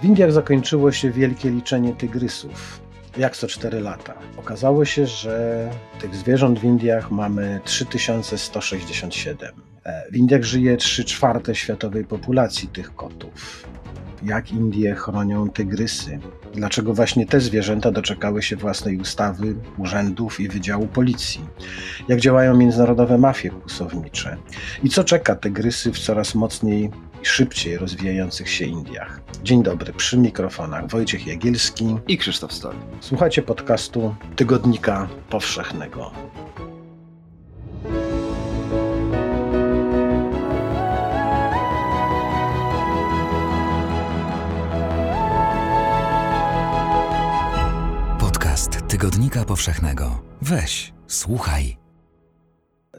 W Indiach zakończyło się wielkie liczenie tygrysów. Jak co 4 lata. Okazało się, że tych zwierząt w Indiach mamy 3167. E, w Indiach żyje 3 czwarte światowej populacji tych kotów. Jak Indie chronią tygrysy? Dlaczego właśnie te zwierzęta doczekały się własnej ustawy, urzędów i wydziału policji? Jak działają międzynarodowe mafie kłusownicze? I co czeka tygrysy w coraz mocniej i szybciej rozwijających się Indiach? Dzień dobry, przy mikrofonach Wojciech Jagielski i Krzysztof Stol. Słuchacie podcastu Tygodnika Powszechnego. Tygodnika Powszechnego. Weź, słuchaj.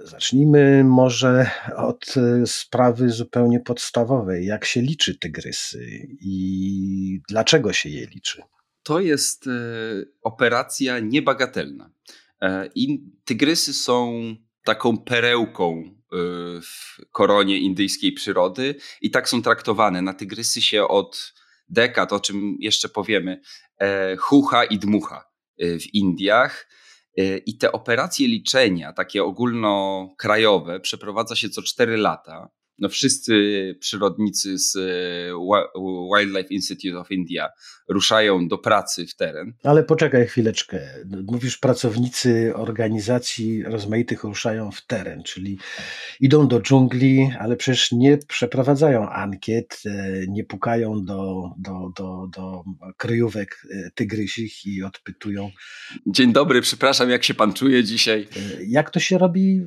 Zacznijmy może od e, sprawy zupełnie podstawowej. Jak się liczy tygrysy i dlaczego się je liczy? To jest e, operacja niebagatelna. E, I tygrysy są taką perełką w koronie indyjskiej przyrody i tak są traktowane. Na tygrysy się od dekad, o czym jeszcze powiemy, chucha i dmucha. W Indiach. Y, I te operacje liczenia, takie ogólnokrajowe, przeprowadza się co 4 lata no wszyscy przyrodnicy z e, Wildlife Institute of India ruszają do pracy w teren. Ale poczekaj chwileczkę. Mówisz, pracownicy organizacji rozmaitych ruszają w teren, czyli idą do dżungli, ale przecież nie przeprowadzają ankiet, e, nie pukają do, do, do, do kryjówek e, tygrysich i odpytują. Dzień dobry, przepraszam, jak się pan czuje dzisiaj? Jak to się robi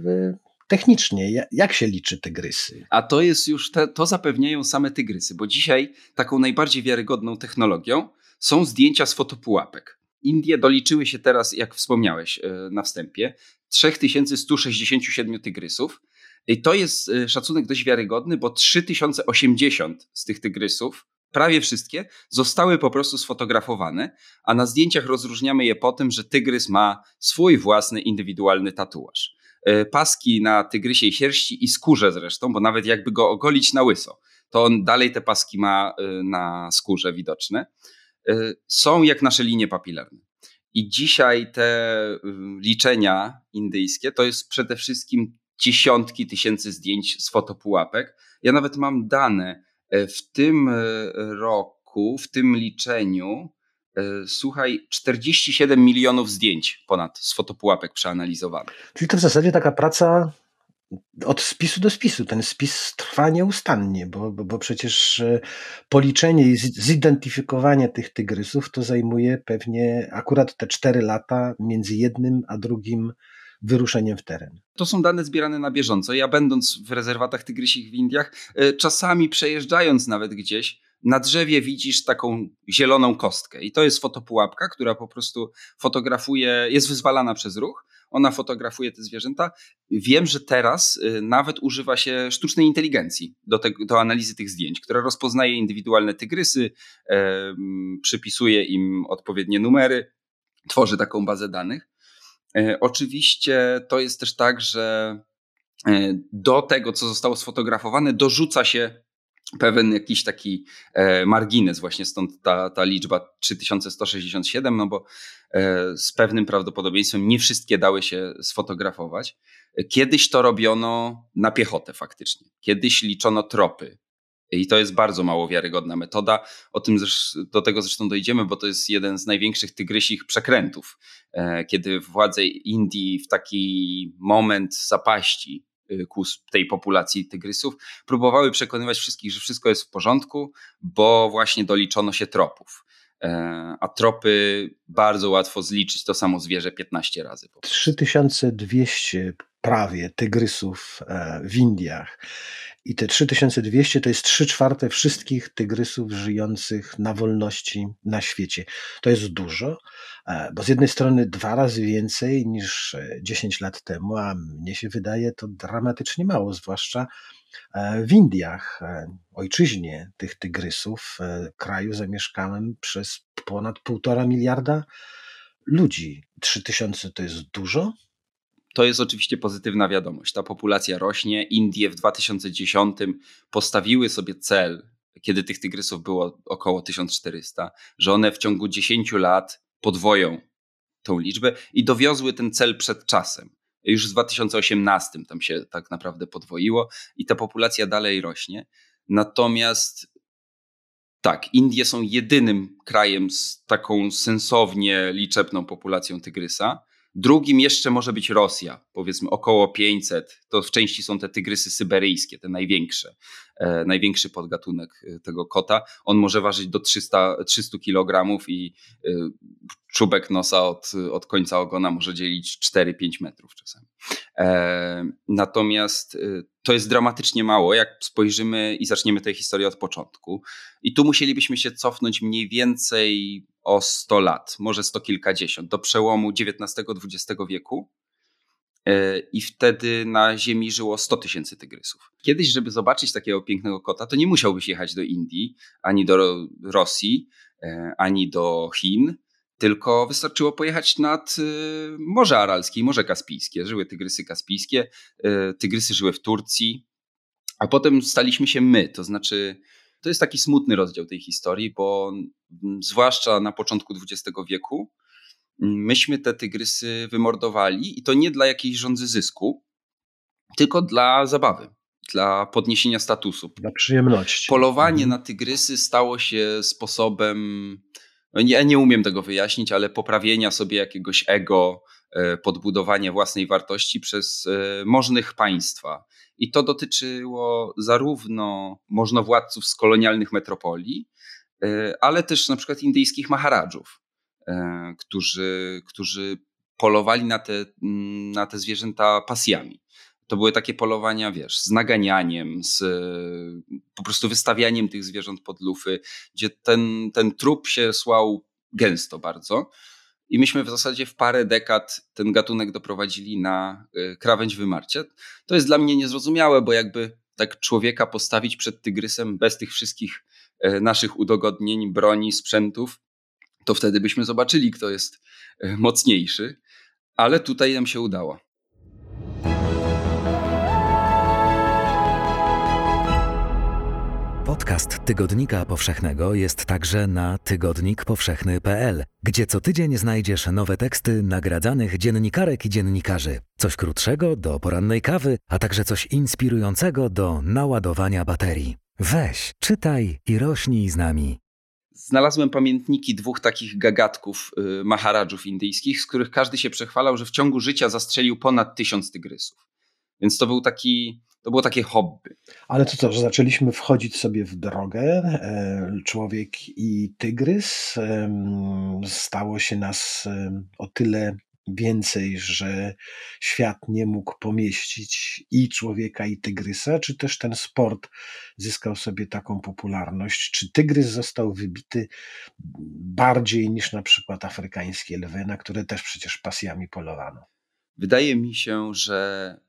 technicznie, jak się liczy tygrysy? A to jest już, te, to zapewniają same tygrysy, bo dzisiaj taką najbardziej wiarygodną technologią są zdjęcia z fotopułapek. Indie doliczyły się teraz, jak wspomniałeś e, na wstępie, 3167 tygrysów. I to jest e, szacunek dość wiarygodny, bo 3080 z tych tygrysów, prawie wszystkie, zostały po prostu sfotografowane, a na zdjęciach rozróżniamy je po tym, że tygrys ma swój własny indywidualny tatuaż. E, paski na tygrysiej sierści i skórze zresztą, bo nawet jakby go ogolić na łyso, to on dalej te paski ma e, na skórze widoczne, e, są jak nasze linie papilarne. I dzisiaj te liczenia indyjskie to jest przede wszystkim dziesiątki tysięcy zdjęć z fotopułapek. Ja nawet mam dane. W tym roku, w tym liczeniu słuchaj, 47 milionów zdjęć ponad z fotopułapek przeanalizowanych. Czyli to w zasadzie taka praca od spisu do spisu. Ten spis trwa nieustannie, bo, bo, bo przecież e, policzenie i zidentyfikowanie tych tygrysów to zajmuje pewnie akurat te 4 lata między jednym a drugim wyruszeniem w teren. To są dane zbierane na bieżąco. Ja będąc w rezerwatach tygrysich w Indiach, e, czasami przejeżdżając nawet gdzieś, na drzewie widzisz taką zieloną kostkę i to jest fotopułapka, która po prostu fotografuje, jest wyzwalana przez ruch. Ona fotografuje te zwierzęta. Wiem, że teraz y, nawet używa się sztucznej inteligencji do, te, do analizy tych zdjęć, która rozpoznaje indywidualne tygrysy, e, przypisuje im odpowiednie numery, tworzy taką bazę danych. E, oczywiście to jest też tak, że e, do tego, co zostało sfotografowane, dorzuca się pewien jakiś taki e, margines, właśnie stąd ta, ta liczba 3167, no bo e, z pewnym prawdopodobieństwem nie wszystkie dały się sfotografować. Kiedyś to robiono na piechotę faktycznie. Kiedyś liczono tropy. I to jest bardzo mało wiarygodna metoda. O tym do tego zresztą dojdziemy, bo to jest jeden z największych tygrysich przekrętów. E, kiedy władze Indii w taki moment zapaści ku tej populacji tygrysów, próbowały przekonywać wszystkich, że wszystko jest w porządku, bo właśnie doliczono się tropów. E, a tropy bardzo łatwo zliczyć to samo zwierzę 15 razy. 3200 prawie tygrysów e, w Indiach. I te 3200 to jest 3 czwarte wszystkich tygrysów żyjących na wolności na świecie. To jest dużo, e, bo z jednej strony dwa razy więcej niż 10 lat temu, a mnie się wydaje to dramatycznie mało, zwłaszcza e, w Indiach, ojczyźnie tych tygrysów, kraju zamieszkałem przez ponad półtora miliarda ludzi. 3000 to jest dużo, to jest oczywiście pozytywna wiadomość. Ta populacja rośnie. Indie w 2010 postawiły sobie cel kiedy tych tygrysów było około 1400, że one w ciągu 10 lat podwoją tą liczbę i dowiozły ten cel przed czasem. Już w 2018 tam się tak naprawdę podwoiło i ta populacja dalej rośnie. Natomiast tak, Indie są jedynym krajem z taką sensownie liczebną populacją tygrysa. Drugim jeszcze może być Rosja, powiedzmy około 500. To w części są te tygrysy syberyjskie, te największe, największy podgatunek e, tego kota. On może ważyć do 300, 300 kg i e, czubek nosa od, od końca ogona może dzielić 4-5 metrów czasami. E, natomiast e, to jest dramatycznie mało, jak spojrzymy i zaczniemy tę historię od początku. I tu musielibyśmy się cofnąć mniej więcej o 100 lat, może sto kilkadziesiąt, do przełomu XIX-XX wieku. E, I wtedy na Ziemi żyło 100 tysięcy tygrysów. Kiedyś, żeby zobaczyć takiego pięknego kota, to nie musiałbyś jechać do Indii, ani do Rosji, ani do Chin tylko wystarczyło pojechać nad y, Morze Aralskie i Morze Kaspijskie. Żyły tygrysy kaspijskie, tygrysy żyły w Turcji, a potem staliśmy się my. To znaczy, to jest taki smutny rozdział tej historii, bo zwłaszcza na początku XX wieku myśmy te tygrysy wymordowali i to nie dla jakiejś rządzy zysku, tylko dla zabawy, dla podniesienia statusu. Dla przyjemności. Polowanie mhm. na tygrysy stało się sposobem no ja nie umiem tego wyjaśnić, ale poprawienia sobie jakiegoś ego, e, podbudowania własnej wartości przez e, możnych państwa. I to dotyczyło zarówno możnowładców z kolonialnych metropolii, e, ale też na przykład indyjskich maharadżów, którzy, którzy polowali na te, mm, na te zwierzęta pasjami to były takie polowania, wiesz, z naganianiem, z po prostu wystawianiem tych zwierząt pod lufy, gdzie ten, ten trup się słał gęsto bardzo. I myśmy w zasadzie w parę dekad ten gatunek doprowadzili na y, krawędź wymarcia. To jest dla mnie niezrozumiałe, bo jakby tak człowieka postawić przed tygrysem bez tych wszystkich y, naszych udogodnień, broni, sprzętów, to wtedy byśmy zobaczyli, kto jest y, mocniejszy. Ale tutaj nam się udało. Podcast Tygodnika Powszechnego jest także na tygodnikpowszechny.pl, gdzie co tydzień znajdziesz nowe teksty nagradzanych dziennikarek i dziennikarzy. Coś krótszego do porannej kawy, a także coś inspirującego do naładowania baterii. Weź, czytaj i rośnij z nami. Znalazłem pamiętniki dwóch takich gagatków y, maharadżów indyjskich, z których każdy się przechwalał, że w ciągu życia zastrzelił ponad tysiąc tygrysów. Więc to był taki to było takie hobby. Ale to co, że zaczęliśmy wchodzić sobie w drogę, e, człowiek i tygrys. Stało się nas o tyle więcej, że świat nie mógł pomieścić i człowieka, i tygrysa, czy też ten sport zyskał sobie taką popularność? Czy tygrys został wybity bardziej niż na przykład afrykańskie lwy, na które też przecież pasjami polowano? Wydaje mi się, że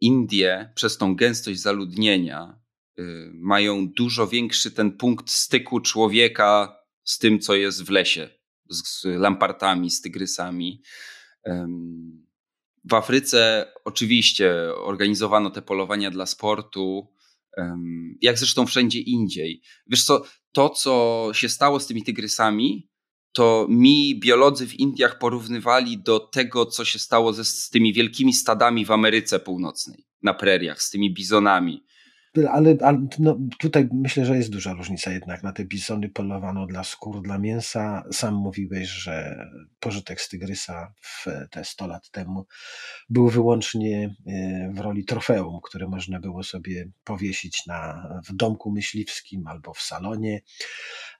Indie przez tą gęstość zaludnienia y, mają dużo większy ten punkt styku człowieka z tym, co jest w lesie, z, lampartami, z tygrysami. W Afryce oczywiście organizowano te polowania dla sportu, jak zresztą wszędzie indziej. Wiesz co, to co się stało z tymi tygrysami, to mi biolodzy w Indiach porównywali do tego, co się stało ze, z tymi wielkimi stadami w Ameryce Północnej, na preriach, z tymi bizonami. Ale, ale no, tutaj myślę, że jest duża różnica jednak. Na te bizony polowano dla skór, dla mięsa. Sam mówiłeś, że pożytek z tygrysa w te 100 lat temu był wyłącznie e, w roli trofeum, które można było sobie powiesić na, w domku myśliwskim albo w salonie.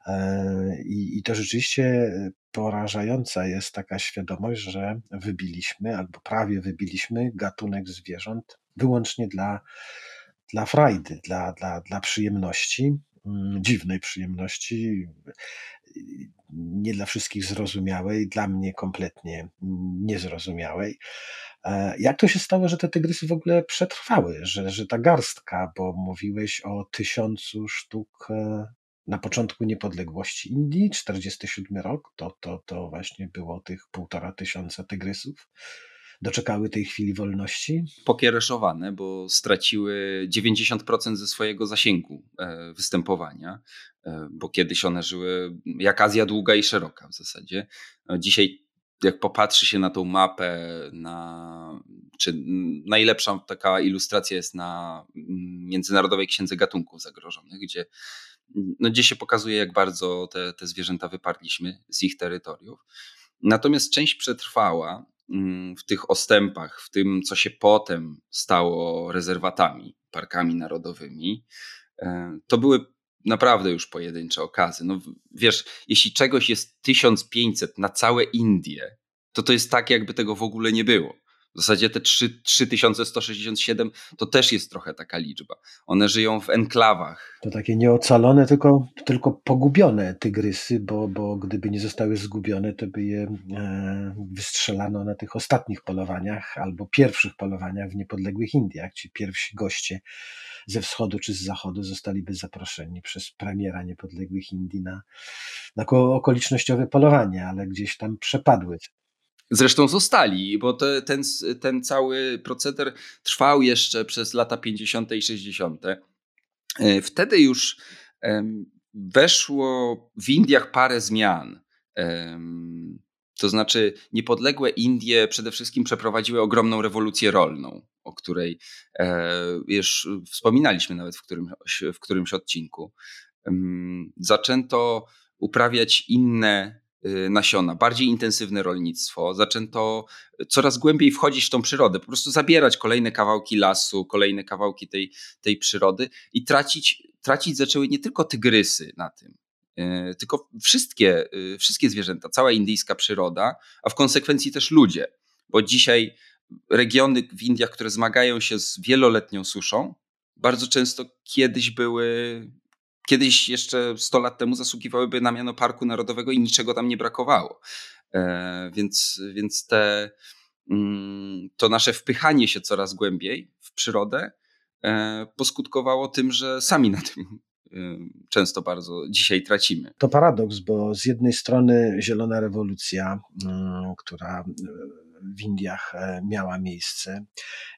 E, I, I to rzeczywiście porażająca jest taka świadomość, że wybiliśmy albo prawie wybiliśmy gatunek zwierząt wyłącznie dla, dla frajdy, dla, dla, dla przyjemności, mm, dziwnej przyjemności, nie dla wszystkich zrozumiałej, dla mnie kompletnie niezrozumiałej. E, jak to się stało, że te tygrysy w ogóle przetrwały, że, że ta garstka, bo mówiłeś o tysiącu sztuk e, na początku niepodległości Indii, 47 rok, to, to, to właśnie było tych półtora tysiąca tygrysów. Doczekały tej chwili wolności? Pokiereszowane, bo straciły 90% ze swojego zasięgu e, występowania, e, bo kiedyś one żyły jak Azja długa i szeroka w zasadzie. No, dzisiaj jak popatrzy się na tą mapę, na, czy najlepsza taka ilustracja jest na Międzynarodowej Księdze Gatunków Zagrożonych, gdzie, no, gdzie się pokazuje, jak bardzo te, te zwierzęta wyparliśmy z ich terytoriów. Natomiast część przetrwała mm, w tych ostępach, w tym, co się potem stało rezerwatami, parkami narodowymi. E, to były naprawdę już pojedyncze okazy. No wiesz, jeśli czegoś jest 1500 na całe Indie, to to jest tak, jakby tego w ogóle nie było. W zasadzie te 3, 3167 to też jest trochę taka liczba. One żyją w enklawach. To takie nieocalone, tylko, tylko pogubione tygrysy, bo, bo gdyby nie zostały zgubione, to by je e, wystrzelano na tych ostatnich polowaniach albo pierwszych polowaniach w niepodległych Indiach. Ci pierwsi goście ze wschodu czy z zachodu zostaliby zaproszeni przez premiera niepodległych Indii na, na okolicznościowe polowanie, ale gdzieś tam przepadły. Zresztą zostali, bo te, ten, ten cały proceder trwał jeszcze przez lata 50. i 60. E, wtedy już weszło w Indiach parę zmian. To znaczy, niepodległe Indie przede wszystkim przeprowadziły ogromną rewolucję rolną, o której e, już wspominaliśmy nawet w którymś, w którymś odcinku. Zaczęto uprawiać inne nasiona, bardziej intensywne rolnictwo. Zaczęto coraz głębiej wchodzić w tą przyrodę, po prostu zabierać kolejne kawałki lasu, kolejne kawałki tej, tej przyrody i tracić, tracić zaczęły nie tylko tygrysy na tym, E, tylko wszystkie, wszystkie zwierzęta, cała indyjska przyroda, a w konsekwencji też ludzie, bo dzisiaj regiony w Indiach, które zmagają się z wieloletnią suszą, bardzo często kiedyś były, kiedyś jeszcze 100 lat temu zasługiwałyby na miano Parku Narodowego i niczego tam nie brakowało. E, więc, więc te, mm, to nasze wpychanie się coraz głębiej w przyrodę poskutkowało tym, że sami na tym często bardzo dzisiaj tracimy. To paradoks, bo z jednej strony zielona rewolucja, która w Indiach e, miała miejsce.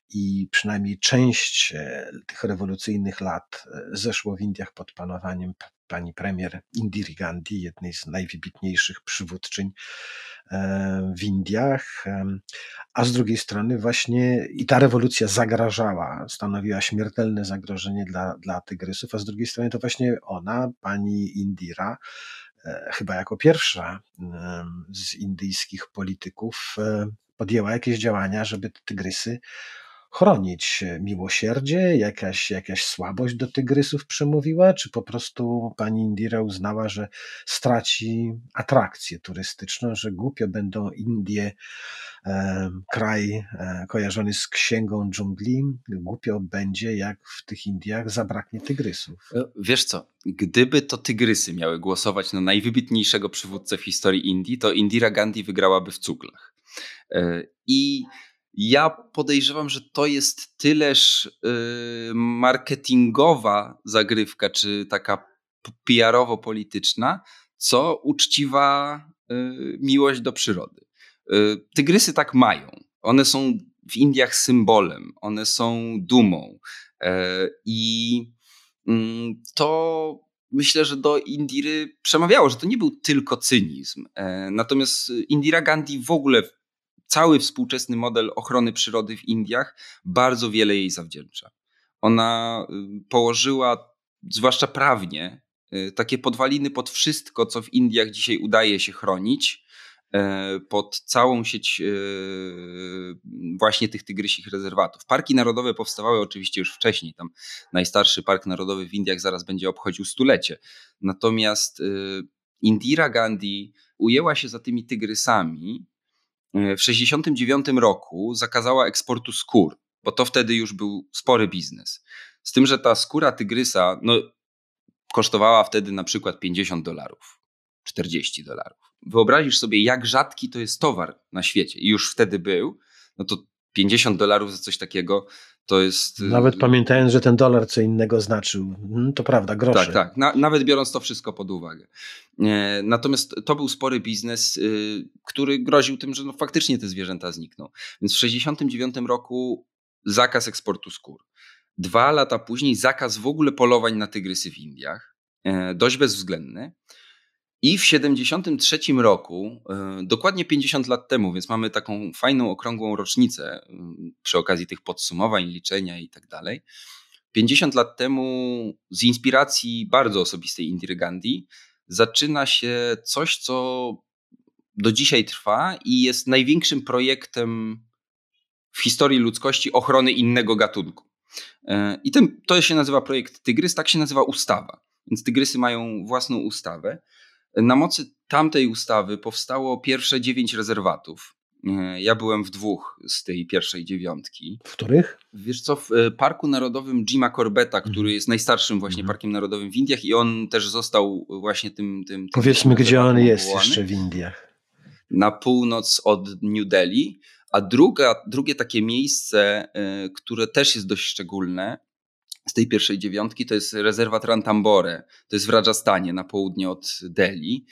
I przynajmniej część e, tych rewolucyjnych lat e, zeszło w Indiach pod panowaniem pani premier Indiri Gandhi, jednej z najwybitniejszych przywódczyń w Indiach, a z drugiej strony właśnie i ta rewolucja zagrażała, stanowiła śmiertelne zagrożenie dla, dla tygrysów, a z drugiej strony to właśnie ona, pani Indira, chyba jako pierwsza z indyjskich polityków podjęła jakieś działania, żeby te tygrysy chronić. Miłosierdzie, jakaś, jakaś słabość do tygrysów przemówiła, czy po prostu pani Indira uznała, że straci atrakcję turystyczną, że głupio będą Indie, e, kraj e, kojarzony z księgą dżungli, głupio będzie, jak w tych Indiach zabraknie tygrysów. E, wiesz co, gdyby to tygrysy miały głosować na najwybitniejszego przywódcę w historii Indii, to Indira Gandhi wygrałaby w cuglach. E, I ja podejrzewam, że to jest tyleż y, marketingowa zagrywka, czy taka PR-owo-polityczna, co uczciwa y, miłość do przyrody. Y, tygrysy tak mają. One są w Indiach symbolem, one są dumą. E, I mm, to myślę, że do Indiry przemawiało, że to nie był tylko cynizm. E, natomiast Indira Gandhi w ogóle cały współczesny model ochrony przyrody w Indiach bardzo wiele jej zawdzięcza. Ona y, położyła, zwłaszcza prawnie, y, takie podwaliny pod wszystko, co w Indiach dzisiaj udaje się chronić, y, pod całą sieć właśnie tych tygrysich rezerwatów. Parki narodowe powstawały oczywiście już wcześniej. Tam najstarszy park narodowy w Indiach zaraz będzie obchodził stulecie. Natomiast Indira Gandhi ujęła się za tymi tygrysami w 1969 roku zakazała eksportu skór, bo to wtedy już był spory biznes. Z tym, że ta skóra tygrysa no, kosztowała wtedy na przykład 50 dolarów, 40 dolarów. Wyobrazisz sobie, jak rzadki to jest towar na świecie i już wtedy był, no to 50 dolarów za coś takiego To jest. Nawet pamiętając, że ten dolar co innego znaczył. Mhm, to prawda, grosze. Tak, tak. Na, nawet biorąc to wszystko pod uwagę. Natomiast to był spory biznes, y, który groził tym, że no faktycznie te zwierzęta znikną. Więc w 1969 roku zakaz eksportu skór. Dwa lata później zakaz w ogóle polowań na tygrysy w Indiach. E, dość bezwzględny. I w 73 roku, e, dokładnie 50 lat temu, więc mamy taką fajną, okrągłą rocznicę przy okazji tych podsumowań, liczenia i tak dalej. 50 lat temu z inspiracji bardzo osobistej Indiry Gandhi zaczyna się coś, co do dzisiaj trwa i jest największym projektem w historii ludzkości ochrony innego gatunku. E, I ten, to się nazywa projekt Tygrys, tak się nazywa ustawa. Więc tygrysy mają własną ustawę. Na mocy tamtej ustawy powstało pierwsze dziewięć rezerwatów. E, ja byłem w dwóch z tej pierwszej dziewiątki. W których? Wiesz co, w e, Parku Narodowym Jima Corbetta, który mhm. jest najstarszym właśnie mhm. parkiem narodowym w Indiach i on też został właśnie tym... tym, tym Powiedzmy, gdzie on jest jeszcze w Indiach. Na północ od New Delhi, a druga, drugie takie miejsce, e, które też jest dość szczególne, z tej pierwszej dziewiątki to jest rezerwat Rantambore, to jest w Rajasthanie na południe od Delhi.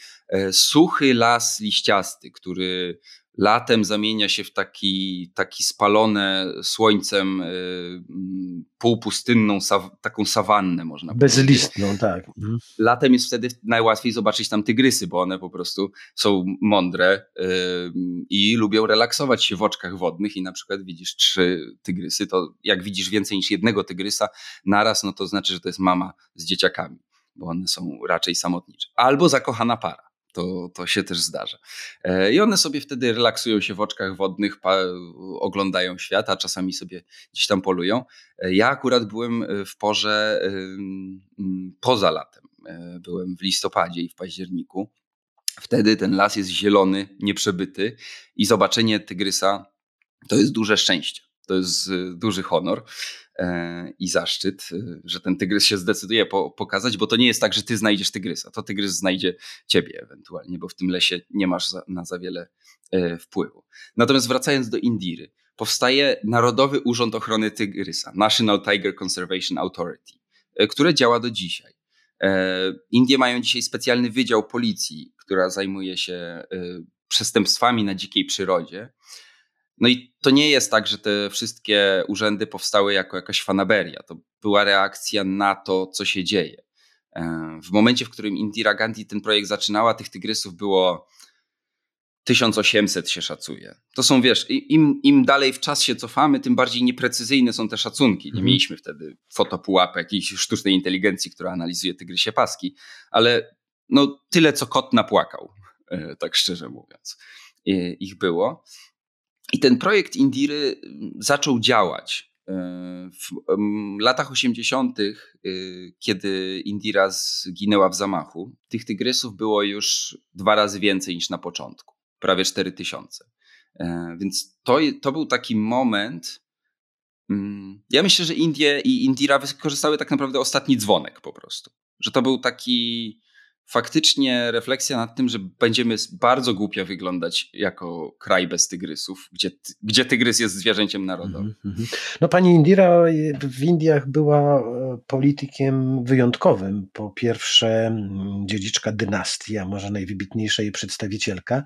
Suchy las liściasty, który latem zamienia się w taki, taki spalone słońcem y, półpustynną, saw, taką sawannę można Bezlistną, powiedzieć. tak. Mhm. Latem jest wtedy najłatwiej zobaczyć tam tygrysy, bo one po prostu są mądre y, i lubią relaksować się w oczkach wodnych i na przykład widzisz trzy tygrysy, to jak widzisz więcej niż jednego tygrysa naraz, no to znaczy, że to jest mama z dzieciakami, bo one są raczej samotnicze. Albo zakochana para. To, to się też zdarza. E, I one sobie wtedy relaksują się w oczkach wodnych, oglądają świat, a czasami sobie gdzieś tam polują. E, ja akurat byłem e, w porze poza latem. Byłem w listopadzie i w październiku. Wtedy ten las jest zielony, nieprzebyty i zobaczenie tygrysa to jest duże szczęście. To jest duży honor. E, i zaszczyt, e, że ten tygrys się zdecyduje po, pokazać, bo to nie jest tak, że ty znajdziesz tygrysa, to tygrys znajdzie ciebie ewentualnie, bo w tym lesie nie masz za, na za wiele e, wpływu. Natomiast wracając do Indiry, powstaje Narodowy Urząd Ochrony Tygrysa, National Tiger Conservation Authority, które działa do dzisiaj. Indie mają dzisiaj specjalny wydział policji, która zajmuje się przestępstwami na dzikiej przyrodzie. No i to nie jest tak, że te wszystkie urzędy powstały jako jakaś fanaberia. To była reakcja na to, co się dzieje. E, w momencie, w którym Indira Gandhi ten projekt zaczynała, tych tygrysów było 1800 się szacuje. To są, wiesz, im, im dalej w czas się cofamy, tym bardziej nieprecyzyjne są te szacunki. Nie mhm. mieliśmy wtedy fotopułapek i sztucznej inteligencji, która analizuje tygrysie paski, ale no tyle, co kot napłakał, e, tak szczerze mówiąc, ich było. I ten projekt Indiry mm, zaczął działać. E, w latach 80., y, kiedy Indira zginęła w zamachu, tych tygrysów było już dwa razy więcej niż na początku prawie 4 tysiące. E, więc to, to był taki moment. Mm, ja myślę, że Indie i Indira wykorzystały tak naprawdę ostatni dzwonek po prostu. Że to był taki faktycznie refleksja nad tym, że będziemy bardzo głupio wyglądać jako kraj bez tygrysów, gdzie, gdzie tygrys jest zwierzęciem narodowym. Mm -hmm. No pani Indira w Indiach była e, politykiem wyjątkowym. Po pierwsze dziedziczka dynastii, a może najwybitniejsza jej przedstawicielka,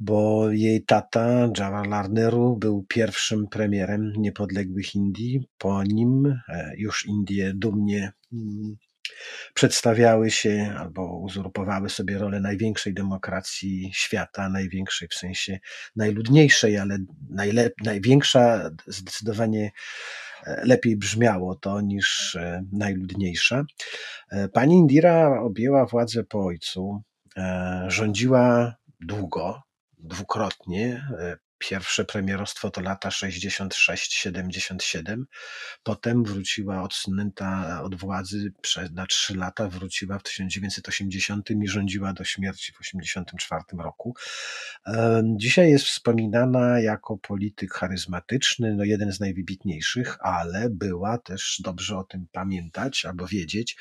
bo jej tata Jawaharlal Nehru był pierwszym premierem niepodległych Indii. Po nim e, już Indie dumnie przedstawiały się albo uzurpowały sobie rolę największej demokracji świata, największej w sensie najludniejszej, ale najlep- największa zdecydowanie e, lepiej brzmiało to niż e, najludniejsza. E, pani Indira objęła władzę po ojcu, rządziła długo, dwukrotnie, Pierwsze premierostwo to lata 66-77. Potem wróciła odsunięta od władzy na trzy lata, wróciła w 1980 i rządziła do śmierci w 1984 roku. Dzisiaj jest wspominana jako polityk charyzmatyczny, no jeden z najwybitniejszych, ale była też, dobrze o tym pamiętać albo wiedzieć,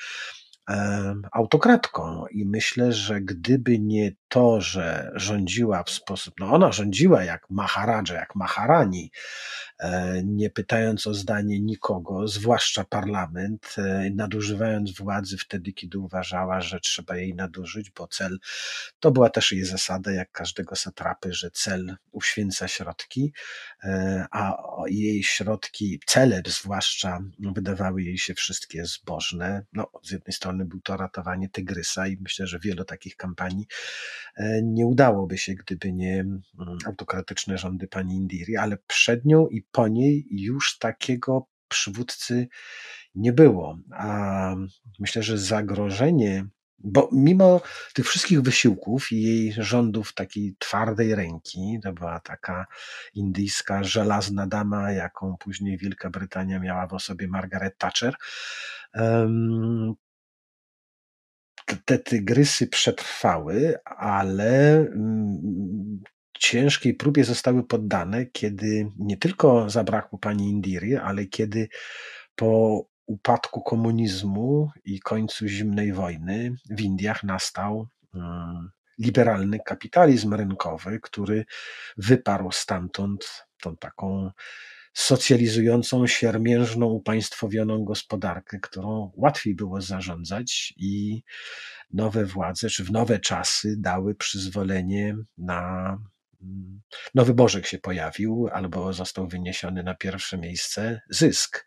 autokratką i myślę, że gdyby nie to, że rządziła w sposób, no ona rządziła jak Maharadża, jak Maharani, e, nie pytając o zdanie nikogo, zwłaszcza parlament, e, nadużywając władzy wtedy, kiedy uważała, że trzeba jej nadużyć, bo cel to była też jej zasada, jak każdego satrapy, że cel uświęca środki, e, a jej środki, cele zwłaszcza, wydawały jej się wszystkie zbożne. No, z jednej strony był to ratowanie Tygrysa i myślę, że wielu takich kampanii nie udałoby się, gdyby nie mm, autokratyczne rządy pani Indiri, ale przed nią i po niej już takiego przywódcy nie było. A myślę, że zagrożenie, bo mimo tych wszystkich wysiłków i jej rządów takiej twardej ręki, to była taka indyjska żelazna dama, jaką później Wielka Brytania miała w osobie Margaret Thatcher, te tygrysy przetrwały, ale mm, ciężkiej próbie zostały poddane, kiedy nie tylko zabrakło pani Indiry, ale kiedy po upadku komunizmu i końcu zimnej wojny w Indiach nastał mm, liberalny kapitalizm rynkowy, który wyparł stamtąd tą taką socjalizującą, siermiężną, upaństwowioną gospodarkę, którą łatwiej było zarządzać i nowe władze, czy w nowe czasy dały przyzwolenie na mm, Nowy Bożek się pojawił, albo został wyniesiony na pierwsze miejsce zysk.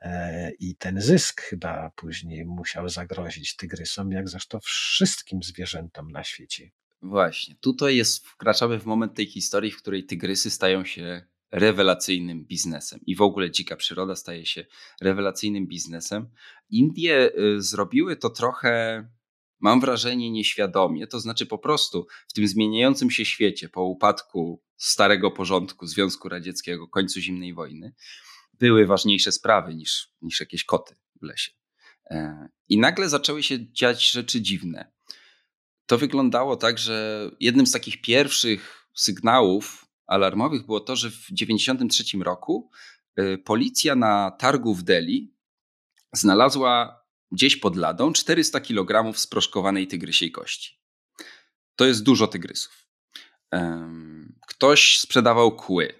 E, I ten zysk chyba później musiał zagrozić tygrysom, jak zresztą wszystkim zwierzętom na świecie. Właśnie, tutaj jest, wkraczamy w moment tej historii, w której tygrysy stają się rewelacyjnym biznesem i w ogóle dzika przyroda staje się rewelacyjnym biznesem. Indie y, zrobiły to trochę, mam wrażenie, nieświadomie, to znaczy po prostu w tym zmieniającym się świecie po upadku starego porządku Związku Radzieckiego, końcu zimnej wojny, były ważniejsze sprawy niż, niż jakieś koty w lesie. E, I nagle zaczęły się dziać rzeczy dziwne. To wyglądało tak, że jednym z takich pierwszych sygnałów alarmowych było to, że w 1993 roku y, policja na targu w Delhi znalazła gdzieś pod ladą 400 kg sproszkowanej tygrysiej kości. To jest dużo tygrysów. Ktoś sprzedawał kły,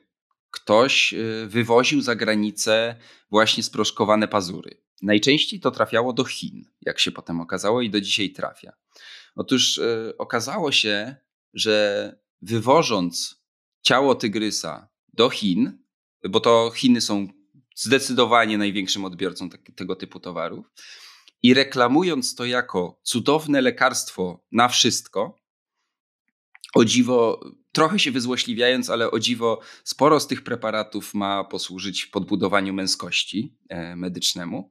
ktoś y, wywoził za granicę właśnie sproszkowane pazury. Najczęściej to trafiało do Chin, jak się potem okazało, i do dzisiaj trafia. Otóż y, okazało się, że wywożąc ciało tygrysa do Chin, bo to Chiny są zdecydowanie największym odbiorcą tak, tego typu towarów, i reklamując to jako cudowne lekarstwo na wszystko, o dziwo, trochę się wyzłośliwiając, ale o dziwo, sporo z tych preparatów ma posłużyć podbudowaniu męskości e, medycznemu.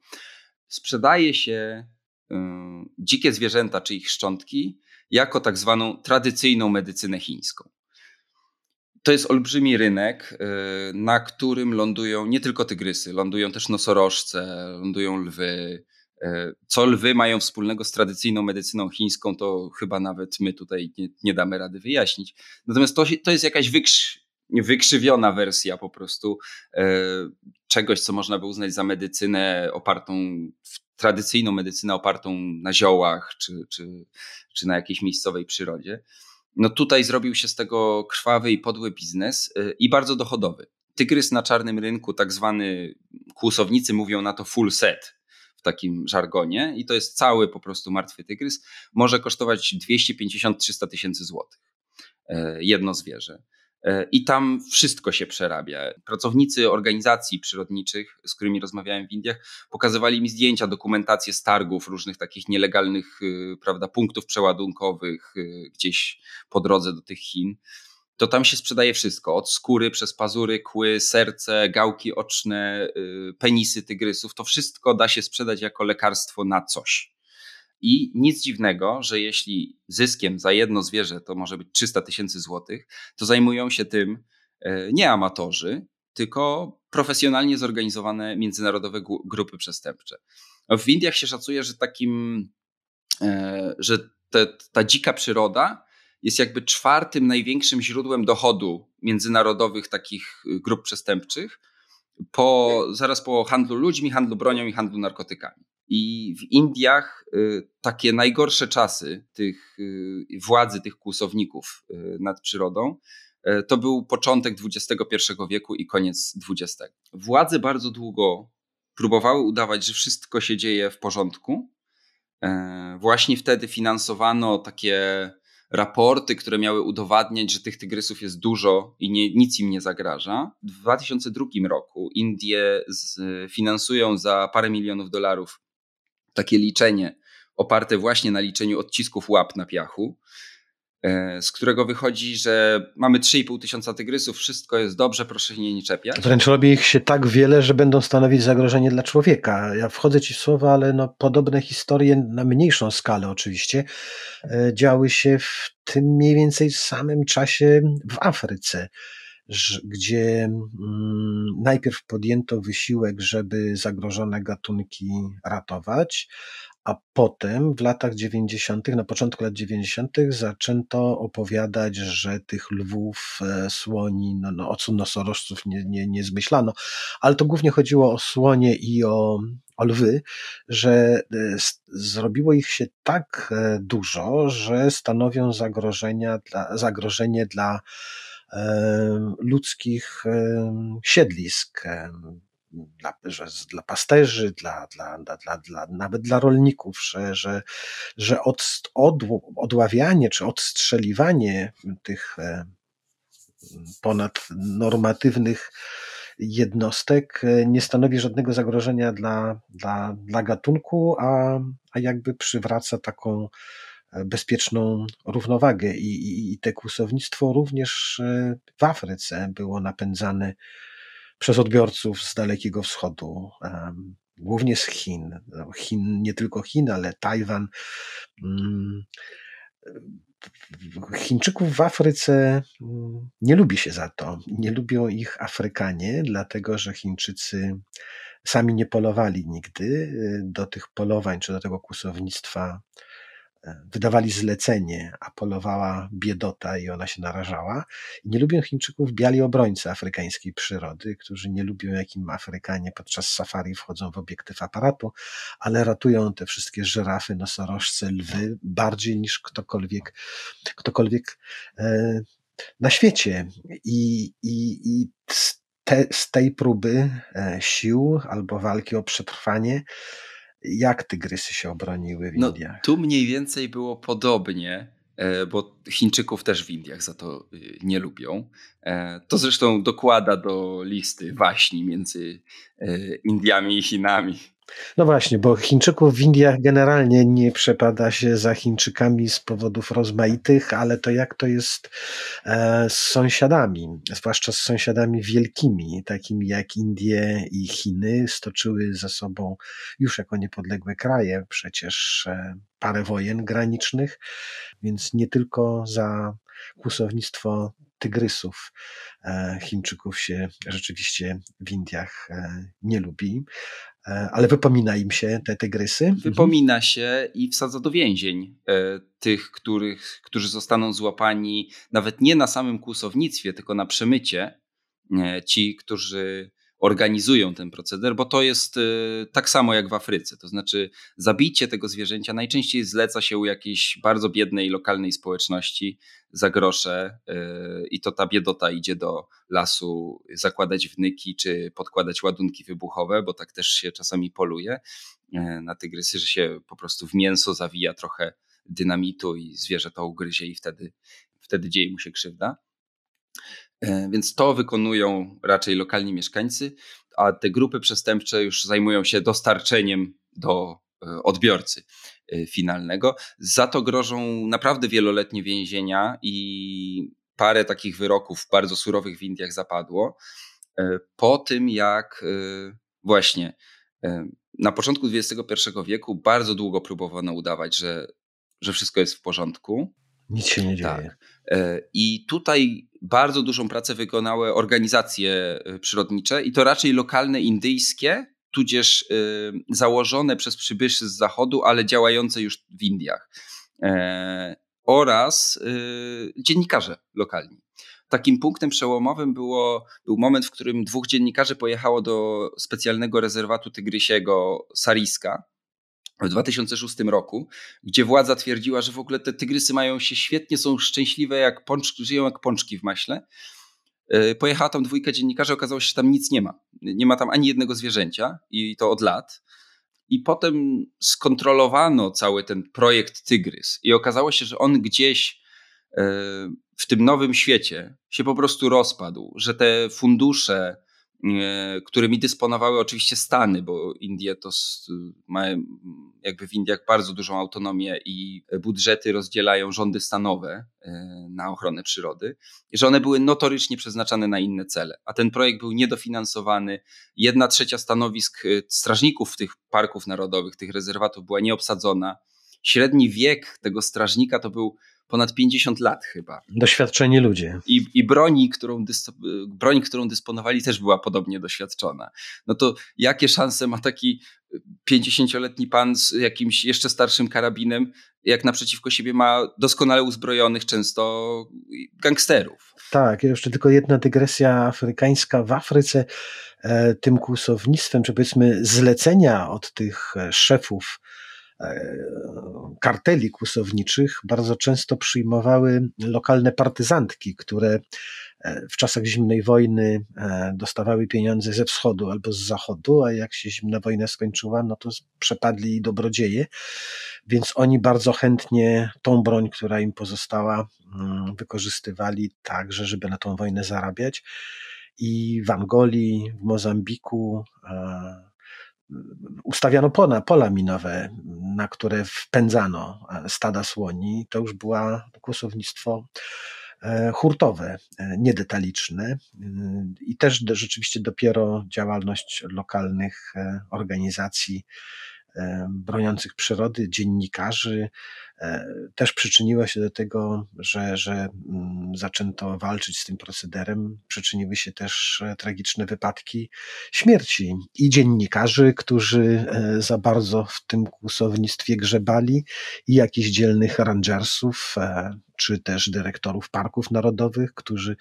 Sprzedaje się y, dzikie zwierzęta czy ich szczątki jako tak zwaną tradycyjną medycynę chińską to jest olbrzymi rynek, y, na którym lądują nie tylko tygrysy, lądują też nosorożce, lądują lwy. Y, co lwy mają wspólnego z tradycyjną medycyną chińską, to chyba nawet my tutaj nie, nie damy rady wyjaśnić. Natomiast to, to jest jakaś wykrzy, wykrzywiona wersja po prostu y, czegoś, co można by uznać za medycynę opartą, tradycyjną medycynę opartą na ziołach czy, czy, czy na jakiejś miejscowej przyrodzie no tutaj zrobił się z tego krwawy i podły biznes y, i bardzo dochodowy. Tygrys na czarnym rynku, tak zwany kłusownicy mówią na to full set w takim żargonie i to jest cały po prostu martwy tygrys, może kosztować 250-300 tysięcy złotych y, jedno zwierzę. E, I tam wszystko się przerabia. Pracownicy organizacji przyrodniczych, z którymi rozmawiałem w Indiach, pokazywali mi zdjęcia, dokumentacje z targów, różnych takich nielegalnych y, prawda, punktów przeładunkowych y, gdzieś po drodze do tych Chin. To tam się sprzedaje wszystko: od skóry przez pazury, kły, serce, gałki oczne, y, penisy tygrysów. To wszystko da się sprzedać jako lekarstwo na coś. I nic dziwnego, że jeśli zyskiem za jedno zwierzę to może być 300 tysięcy złotych, to zajmują się tym e, nie amatorzy, tylko profesjonalnie zorganizowane międzynarodowe grupy przestępcze. W Indiach się szacuje, że takim, e, że te, ta dzika przyroda jest jakby czwartym największym źródłem dochodu międzynarodowych takich grup przestępczych, po, zaraz po handlu ludźmi, handlu bronią i handlu narkotykami. I w Indiach takie najgorsze czasy tych władzy tych kłusowników nad przyrodą to był początek XXI wieku i koniec XX. Władze bardzo długo próbowały udawać, że wszystko się dzieje w porządku. Właśnie wtedy finansowano takie raporty, które miały udowadniać, że tych tygrysów jest dużo i nie, nic im nie zagraża. W 2002 roku Indie z, finansują za parę milionów dolarów takie liczenie oparte właśnie na liczeniu odcisków łap na piachu. E, z którego wychodzi, że mamy 3,5 tysiąca tygrysów, wszystko jest dobrze, proszę się nie, czepiać. Wręcz robi ich się tak wiele, że będą stanowić zagrożenie dla człowieka. Ja wchodzę ci w słowa, ale no, podobne historie na mniejszą skalę oczywiście e, działy się w tym mniej więcej samym czasie w Afryce gdzie mm, najpierw podjęto wysiłek, żeby zagrożone gatunki ratować, a potem w latach 90., na początku lat 90., zaczęto opowiadać, że tych lwów, e, słoni, no, no o nosorożców nie, nie, nie zmyślano, ale to głównie chodziło o słonie i o, o lwy, że e, zrobiło ich się tak e, dużo, że stanowią zagrożenia dla, zagrożenie dla ludzkich siedlisk dla, że dla pasterzy, dla, dla, dla, dla, nawet dla rolników, że, że, że od, od, odławianie czy odstrzeliwanie tych ponadnormatywnych jednostek e, nie stanowi żadnego zagrożenia dla, dla, dla gatunku, a, a jakby przywraca taką bezpieczną równowagę. I, i, i te kłusownictwo również w Afryce było napędzane przez odbiorców z Dalekiego Wschodu, głównie z Chin. No, Chin nie tylko Chin, ale Tajwan. Mm, Chińczyków w Afryce mm, nie lubi się za to. Nie lubią ich Afrykanie, dlatego że Chińczycy sami nie polowali nigdy. Y, do tych polowań czy do tego kłusownictwa wydawali zlecenie, a polowała biedota i ona się narażała. I nie lubią Chińczyków biali obrońcy afrykańskiej przyrody, którzy nie lubią, jakim Afrykanie podczas safari wchodzą w obiektyw aparatu, ale ratują te wszystkie żyrafy, nosorożce, lwy bardziej niż ktokolwiek, ktokolwiek e, na świecie. I, i, i te, z tej próby e, sił albo walki o przetrwanie jak tygrysy się obroniły w no, Indiach? Tu mniej więcej było podobnie, e, bo Chińczyków też w Indiach za to y, nie lubią. E, to zresztą dokłada do listy waśni między e, Indiami i Chinami. No właśnie, bo Chińczyków w Indiach generalnie nie przepada się za Chińczykami z powodów rozmaitych, ale to jak to jest e, z sąsiadami, zwłaszcza z sąsiadami wielkimi, takimi jak Indie i Chiny, stoczyły ze sobą już jako niepodległe kraje przecież e, parę wojen granicznych, więc nie tylko za kłusownictwo tygrysów e, Chińczyków się rzeczywiście w Indiach nie lubi. E, ale wypomina im się te tygrysy. Mhm. Wypomina się i wsadza do więzień e, tych, których, którzy zostaną złapani nawet nie na samym kłusownictwie, tylko na przemycie. E, ci, którzy organizują ten proceder, bo to jest y, tak samo jak w Afryce. To znaczy, zabicie tego zwierzęcia najczęściej zleca się u jakiejś bardzo biednej lokalnej społeczności za grosze y, i to ta biedota idzie do lasu zakładać wnyki czy podkładać ładunki wybuchowe, bo tak też się czasami poluje y, na tygrysy, że się po prostu w mięso zawija trochę dynamitu i zwierzę to ugryzie i wtedy, wtedy dzieje mu się krzywda. E, więc to wykonują raczej lokalni mieszkańcy, a te grupy przestępcze już zajmują się dostarczeniem do e, odbiorcy e, finalnego. Za to grożą naprawdę wieloletnie więzienia i parę takich wyroków bardzo surowych w Indiach zapadło. Po tym, jak właśnie na początku XXI wieku bardzo długo próbowano udawać, że, że wszystko jest w porządku. Nic się nie dzieje. Tak. I tutaj bardzo dużą pracę wykonały organizacje e, przyrodnicze i to raczej lokalne indyjskie, tudzież y, założone przez przybyszy z zachodu, ale działające już w Indiach. E, oraz y, dziennikarze lokalni. Takim punktem przełomowym było, był moment, w którym dwóch dziennikarzy pojechało do specjalnego rezerwatu tygrysiego Sariska w 2006 roku, gdzie władza twierdziła, że w ogóle te tygrysy mają się świetnie, są szczęśliwe, jak pączki, żyją jak pączki w maśle. E, pojechała tam dwójka dziennikarzy, okazało się, że tam nic nie ma. Nie ma tam ani jednego zwierzęcia i to od lat. I potem skontrolowano cały ten projekt Tygrys i okazało się, że on gdzieś e, w tym nowym świecie się po prostu rozpadł, że te fundusze, którymi dysponowały oczywiście Stany, bo Indie to mają jakby w Indiach bardzo dużą autonomię i budżety rozdzielają rządy stanowe e, na ochronę przyrody, że one były notorycznie przeznaczane na inne cele, a ten projekt był niedofinansowany. Jedna trzecia stanowisk e, strażników tych parków narodowych, tych rezerwatów była nieobsadzona. Średni wiek tego strażnika to był ponad 50 lat chyba. Doświadczeni ludzie. I, i broni, którą broń, którą dysponowali, też była podobnie doświadczona. No to jakie szanse ma taki 50-letni pan z jakimś jeszcze starszym karabinem, jak naprzeciwko siebie ma doskonale uzbrojonych często gangsterów? Tak, jeszcze tylko jedna dygresja afrykańska. W Afryce e, tym kłusownictwem, czy powiedzmy zlecenia od tych e, szefów karteli kłusowniczych bardzo często przyjmowały lokalne partyzantki, które e, w czasach zimnej wojny e, dostawały pieniądze ze wschodu albo z zachodu, a jak się zimna wojna skończyła, no to przepadli dobrodzieje, więc oni bardzo chętnie tą broń, która im pozostała, mm, wykorzystywali także, żeby na tą wojnę zarabiać. I w Angolii, w Mozambiku, ustawiano pola, pola minowe, na które wpędzano e, stada słoni. To już było kłosownictwo e, hurtowe, e, niedetaliczne i też rzeczywiście dopiero działalność lokalnych organizacji broniących przyrody, dziennikarzy, E, też przyczyniła się do tego, że, że mm, zaczęto walczyć z tym procederem. Przyczyniły się też e, tragiczne wypadki śmierci i dziennikarzy, którzy e, za bardzo w tym kłusownictwie grzebali, i jakichś dzielnych rangersów, czy też dyrektorów parków narodowych, którzy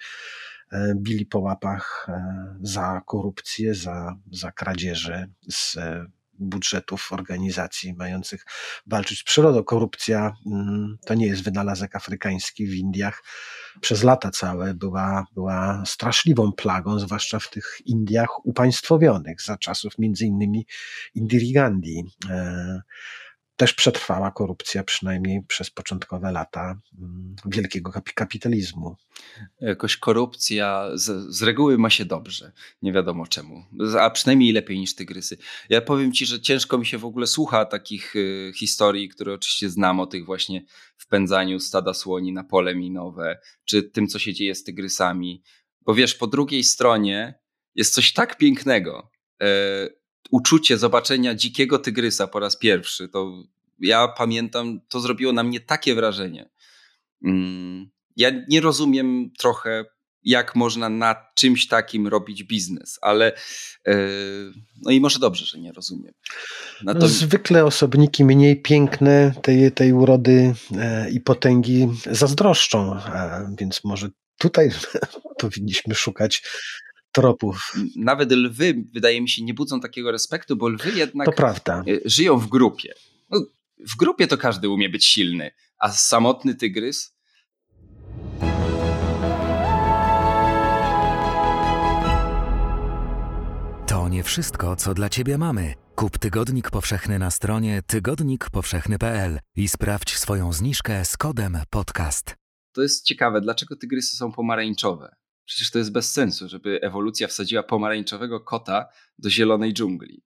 bili po łapach za korupcję, za, za kradzieże z budżetów organizacji mających walczyć z przyrodą. Korupcja mm, to nie jest wynalazek afrykański w Indiach. Przez lata całe była, była straszliwą plagą, zwłaszcza w tych Indiach upaństwowionych za czasów między innymi Indiri Gandhi. E, też przetrwała korupcja, przynajmniej przez początkowe lata mm, wielkiego kapitalizmu. Jakoś korupcja z, z, reguły ma się dobrze, nie wiadomo czemu, a przynajmniej lepiej niż tygrysy. Ja powiem ci, że ciężko mi się w ogóle słucha takich y, historii, które oczywiście znam o tych właśnie wpędzaniu stada słoni na pole minowe, czy tym, co się dzieje z tygrysami. Bo wiesz, po drugiej stronie jest coś tak pięknego. Y, uczucie zobaczenia dzikiego tygrysa po raz pierwszy, to ja pamiętam, to zrobiło na mnie takie wrażenie. Mm, ja nie rozumiem trochę, jak można na czymś takim robić biznes, ale e, no i może dobrze, że nie rozumiem. No, zwykle osobniki mniej piękne tej, tej urody e, i potęgi zazdroszczą, więc może tutaj powinniśmy szukać tropów. Nawet lwy, wydaje mi się, nie budzą takiego respektu, bo lwy jednak to prawda. E, żyją w grupie. No, w grupie to każdy umie być silny, a samotny tygrys. To nie wszystko, co dla Ciebie mamy. Kup Tygodnik Powszechny na stronie tygodnikpowszechny.pl i sprawdź swoją zniżkę z kodem podcast. To jest ciekawe, dlaczego tygrysy są pomarańczowe? Przecież to jest bez sensu, żeby ewolucja wsadziła pomarańczowego kota do zielonej dżungli.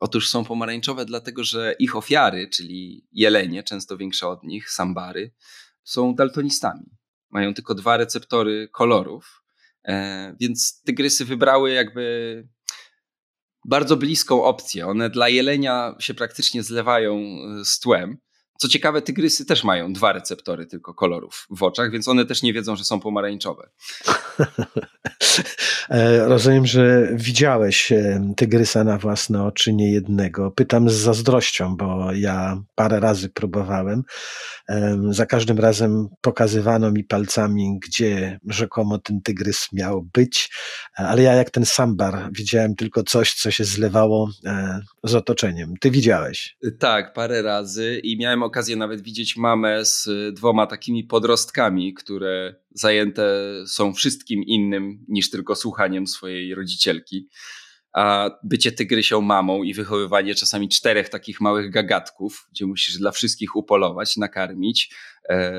Otóż są pomarańczowe, dlatego że ich ofiary, czyli jelenie, często większe od nich, sambary, są daltonistami. Mają tylko dwa receptory kolorów, e, więc tygrysy wybrały jakby bardzo bliską opcję. One dla jelenia się praktycznie zlewają e, z tłem, Co ciekawe, tygrysy też mają dwa receptory tylko kolorów w oczach, więc one też nie wiedzą, że są pomarańczowe. E, rozumiem, że widziałeś e, tygrysa na własne oczy, nie jednego. Pytam z zazdrością, bo ja parę razy próbowałem. Za każdym razem pokazywano mi palcami, gdzie rzekomo ten tygrys miał być, ale ja jak ten sambar widziałem tylko coś, co się zlewało e, z otoczeniem. Ty widziałeś? Tak, parę razy i miałem okazję nawet widzieć mamę z dwoma takimi podrostkami, które zajęte są wszystkim innym niż tylko słuchaniem swojej rodzicielki. A bycie tygrysią mamą i wychowywanie czasami czterech takich małych gagatków, gdzie musisz dla wszystkich upolować, nakarmić e,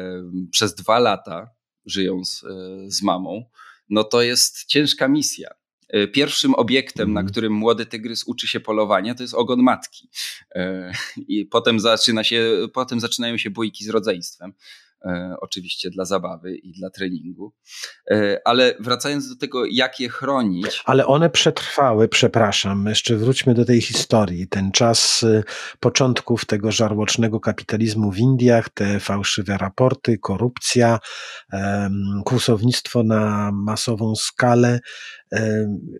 przez dwa lata, żyjąc e, z mamą, no to jest ciężka misja. E, pierwszym obiektem, na mhm. którym młody tygrys uczy się polowania, to jest ogon matki. E, I potem, zaczyna się, potem zaczynają się bójki z rodzeństwem. E, oczywiście dla zabawy i dla treningu. E, ale wracając do tego, jak je chronić. Ale one przetrwały, przepraszam, jeszcze wróćmy do tej historii. Ten czas y, początków tego żarłocznego kapitalizmu w Indiach, te fałszywe raporty, korupcja, kłusownictwo na masową skalę.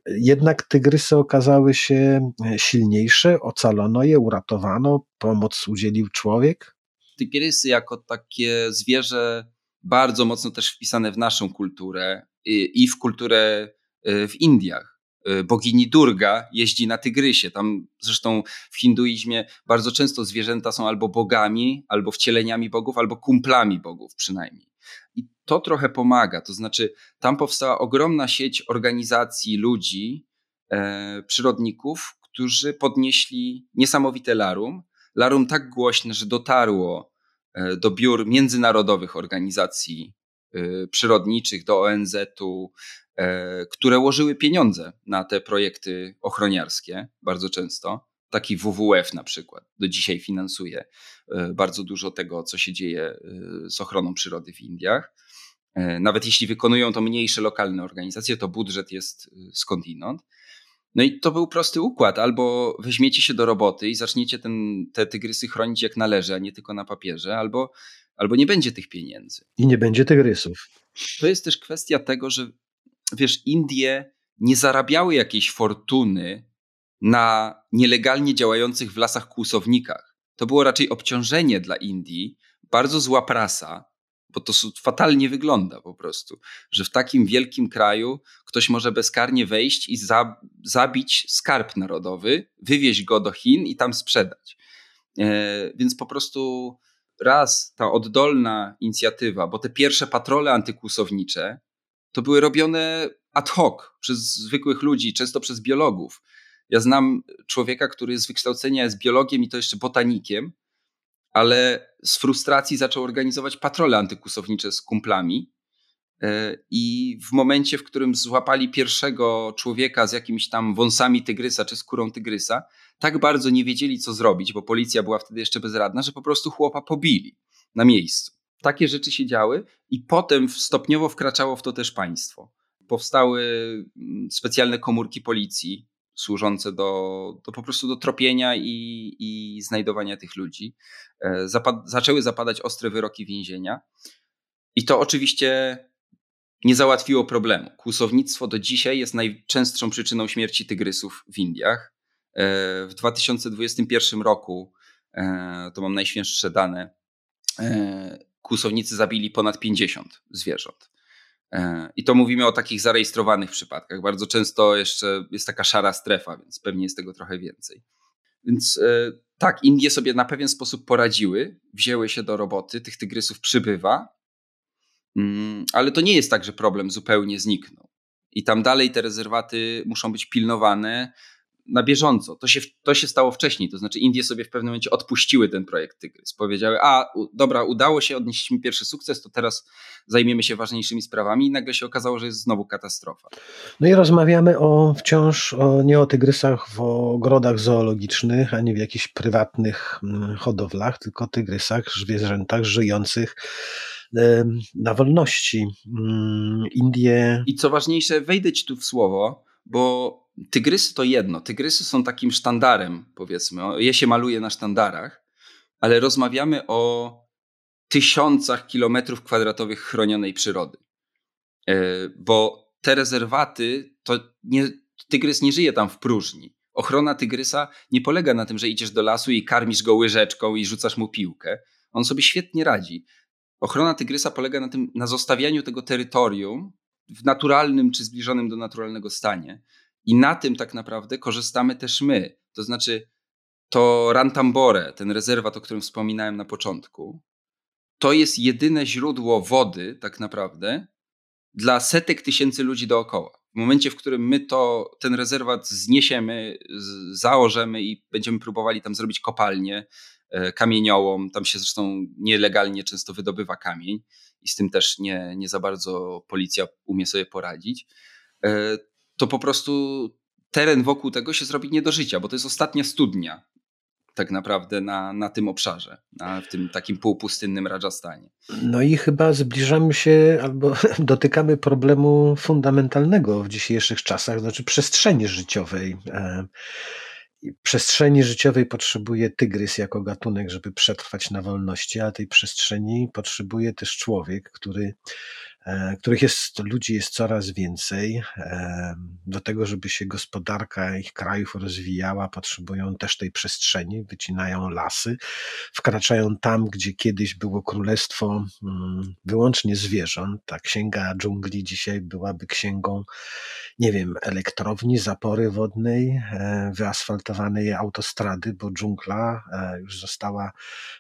Jednak tygrysy okazały się e, silniejsze, ocalono je, uratowano, pomoc udzielił człowiek tygrysy jako takie zwierzę bardzo mocno też wpisane w naszą kulturę i w kulturę e, w Indiach. E, bogini Durga jeździ na tygrysie. Tam zresztą w hinduizmie bardzo często zwierzęta są albo bogami, albo wcieleniami bogów, albo kumplami bogów przynajmniej. I to trochę pomaga. To znaczy, tam powstała ogromna sieć organizacji ludzi, e, przyrodników, którzy podnieśli niesamowite larum larum tak głośne, że dotarło e, do biur międzynarodowych organizacji e, przyrodniczych, do ONZ-u, e, które łożyły pieniądze na te projekty ochroniarskie bardzo często. Taki WWF na przykład do dzisiaj finansuje bardzo dużo tego, co się dzieje z ochroną przyrody w Indiach. Nawet jeśli wykonują to mniejsze lokalne organizacje, to budżet jest skądinąd. No i to był prosty układ. Albo weźmiecie się do roboty i zaczniecie ten, te tygrysy chronić jak należy, a nie tylko na papierze, albo, albo nie będzie tych pieniędzy. I nie będzie tygrysów. To jest też kwestia tego, że wiesz, Indie nie zarabiały jakiejś fortuny na nielegalnie działających w lasach kłusownikach. To było raczej obciążenie dla Indii, bardzo zła prasa, bo to fatalnie wygląda po prostu, że w takim wielkim kraju ktoś może bezkarnie wejść i za, zabić skarb narodowy, wywieźć go do Chin i tam sprzedać. E, więc po prostu raz ta oddolna inicjatywa, bo te pierwsze patrole antykłusownicze to były robione ad hoc przez zwykłych ludzi, często przez biologów. Ja znam człowieka, który z wykształcenia jest biologiem i to jeszcze botanikiem, ale z frustracji zaczął organizować patrole antykusownicze z kumplami. E, I w momencie, w którym złapali pierwszego człowieka z jakimiś tam wąsami tygrysa czy skórą tygrysa, tak bardzo nie wiedzieli, co zrobić, bo policja była wtedy jeszcze bezradna, że po prostu chłopa pobili na miejscu. Takie rzeczy się działy, i potem stopniowo wkraczało w to też państwo. Powstały mm, specjalne komórki policji, służące do, do po prostu do tropienia i, i znajdowania tych ludzi. E, zapad zaczęły zapadać ostre wyroki więzienia. I to oczywiście nie załatwiło problemu. Kłusownictwo do dzisiaj jest najczęstszą przyczyną śmierci tygrysów w Indiach. E, w 2021 roku, e, to mam najświeższe dane, kłusownicy zabili ponad 50 zwierząt. E, I to mówimy o takich zarejestrowanych przypadkach. Bardzo często jeszcze jest taka szara strefa, więc pewnie jest tego trochę więcej. Więc e, tak, Indie sobie na pewien sposób poradziły, wzięły się do roboty, tych tygrysów przybywa, mm, ale to nie jest tak, że problem zupełnie zniknął. I tam dalej te rezerwaty muszą być pilnowane, na bieżąco. To się, to się stało wcześniej, to znaczy Indie sobie w pewnym momencie odpuściły ten projekt Tygrys. Powiedziały, a u, dobra, udało się, odnieśliśmy pierwszy sukces, to teraz zajmiemy się ważniejszymi sprawami i nagle się okazało, że jest znowu katastrofa. No i rozmawiamy o wciąż o, nie o tygrysach w ogrodach zoologicznych, ani w jakichś prywatnych mm, hodowlach, tylko o tygrysach, zwierzętach żyjących na wolności. Mm, Indie. I co ważniejsze, wejdę ci tu w słowo, bo Tygrysy to jedno. Tygrysy są takim sztandarem, powiedzmy. Je się maluje na sztandarach. ale rozmawiamy o tysiącach kilometrów kwadratowych chronionej przyrody. E, bo te rezerwaty, to nie, tygrys nie żyje tam w próżni. Ochrona tygrysa nie polega na tym, że idziesz do lasu i karmisz go łyżeczką i rzucasz mu piłkę. On sobie świetnie radzi. Ochrona tygrysa polega na tym, na zostawianiu tego terytorium w naturalnym czy zbliżonym do naturalnego stanie. I na tym tak naprawdę korzystamy też my. To znaczy, to Rantambore, ten rezerwat, o którym wspominałem na początku, to jest jedyne źródło wody, tak naprawdę, dla setek tysięcy ludzi dookoła. W momencie, w którym my to, ten rezerwat zniesiemy, założemy i będziemy próbowali tam zrobić kopalnię e, kamieniołom, tam się zresztą nielegalnie często wydobywa kamień i z tym też nie, nie za bardzo policja umie sobie poradzić, e, to po prostu teren wokół tego się zrobi nie do życia, bo to jest ostatnia studnia tak naprawdę na, na tym obszarze, na, w tym takim półpustynnym Rajasthanie. No i chyba zbliżamy się albo dotykamy problemu fundamentalnego w dzisiejszych czasach, znaczy przestrzeni życiowej. E, przestrzeni życiowej potrzebuje tygrys jako gatunek, żeby przetrwać na wolności, a tej przestrzeni potrzebuje też człowiek, który których jest, ludzi jest coraz więcej. E, do tego, żeby się gospodarka ich krajów rozwijała, potrzebują też tej przestrzeni, wycinają lasy, wkraczają tam, gdzie kiedyś było królestwo mm, wyłącznie zwierząt. Ta księga dżungli dzisiaj byłaby księgą, nie wiem, elektrowni, zapory wodnej, e, wyasfaltowanej autostrady, bo dżungla już została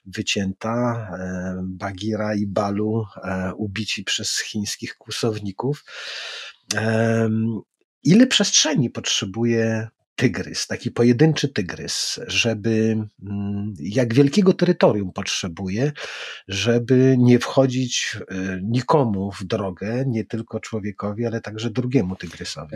wycięta. Bagira i Balu ubici przez Chiny chińskich kłusowników. Ile przestrzeni potrzebuje tygrys, taki pojedynczy tygrys, żeby mm, jak wielkiego terytorium potrzebuje, żeby nie wchodzić e, nikomu w drogę, nie tylko człowiekowi, ale także drugiemu tygrysowi?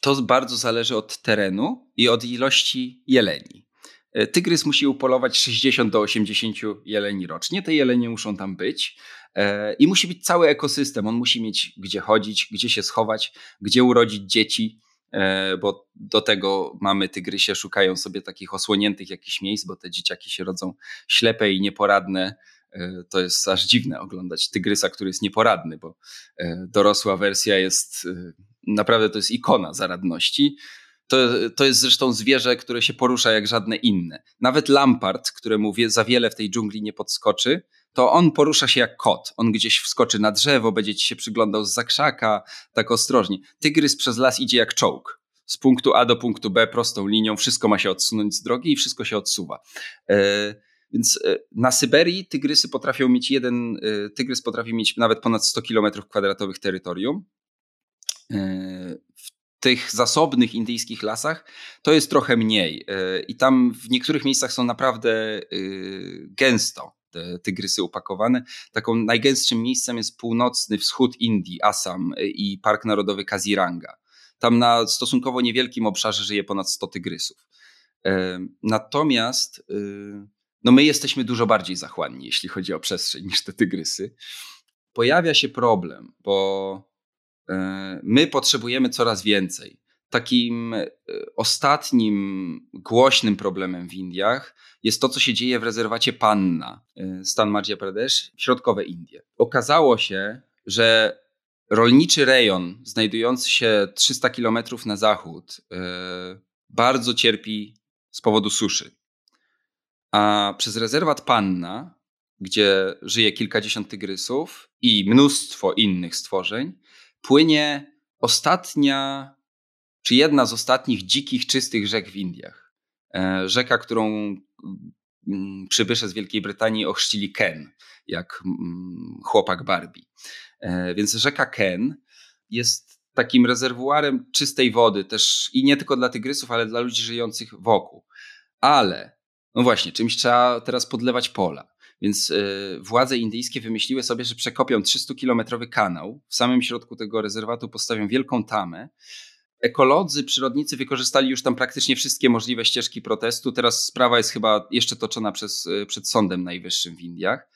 To bardzo zależy od terenu i od ilości jeleni. E, tygrys musi upolować 60 do 80 jeleni rocznie. Te jelenie muszą tam być. E, I musi być cały ekosystem. On musi mieć gdzie chodzić, gdzie się schować, gdzie urodzić dzieci, e, bo do tego mamy tygrysie, szukają sobie takich osłoniętych jakichś miejsc, bo te dzieciaki się rodzą ślepe i nieporadne. E, to jest aż dziwne oglądać tygrysa, który jest nieporadny, bo dorosła wersja jest naprawdę to jest ikona zaradności. To, to jest zresztą zwierzę, które się porusza jak żadne inne. Nawet Lampart, któremu za wiele w tej dżungli nie podskoczy, to on porusza się jak kot. On gdzieś wskoczy na drzewo, będzie ci się przyglądał z zakrzaka, tak ostrożnie. Tygrys przez las idzie jak czołg. Z punktu A do punktu B prostą linią, wszystko ma się odsunąć z drogi i wszystko się odsuwa. E, więc e, na Syberii tygrysy potrafią mieć jeden, e, tygrys potrafi mieć nawet ponad 100 km kwadratowych terytorium. W tych zasobnych indyjskich lasach to jest trochę mniej. I tam w niektórych miejscach są naprawdę gęsto te tygrysy upakowane. Taką najgęstszym miejscem jest północny wschód Indii, Assam y, i Park Narodowy Kaziranga. Tam na stosunkowo niewielkim obszarze żyje ponad 100 tygrysów. Natomiast y, no my jesteśmy dużo bardziej zachłanni, jeśli chodzi o przestrzeń, niż te tygrysy. Pojawia się problem, bo e, my potrzebujemy coraz więcej. Takim e, ostatnim głośnym problemem w Indiach jest to, co się dzieje w rezerwacie Panna, e, stan Madhya Pradesh, środkowe Indie. Okazało się, że rolniczy rejon znajdujący się 300 kilometrów na zachód e, bardzo cierpi z powodu suszy. A przez rezerwat Panna, gdzie żyje kilkadziesiąt tygrysów i mnóstwo innych stworzeń, płynie ostatnia czy jedna z ostatnich dzikich, czystych rzek w Indiach. E, rzeka, którą mm, przybysze z Wielkiej Brytanii ochrzcili Ken, jak mm, chłopak Barbie. E, więc rzeka Ken jest takim rezerwuarem czystej wody, też i nie tylko dla tygrysów, ale dla ludzi żyjących wokół. Ale, no właśnie, czymś trzeba teraz podlewać pola. Więc y, władze indyjskie wymyśliły sobie, że przekopią 300-kilometrowy kanał. W samym środku tego rezerwatu postawią wielką tamę ekolodzy, przyrodnicy wykorzystali już tam praktycznie wszystkie możliwe ścieżki protestu. Teraz sprawa jest chyba jeszcze toczona przez, e, przed Sądem Najwyższym w Indiach.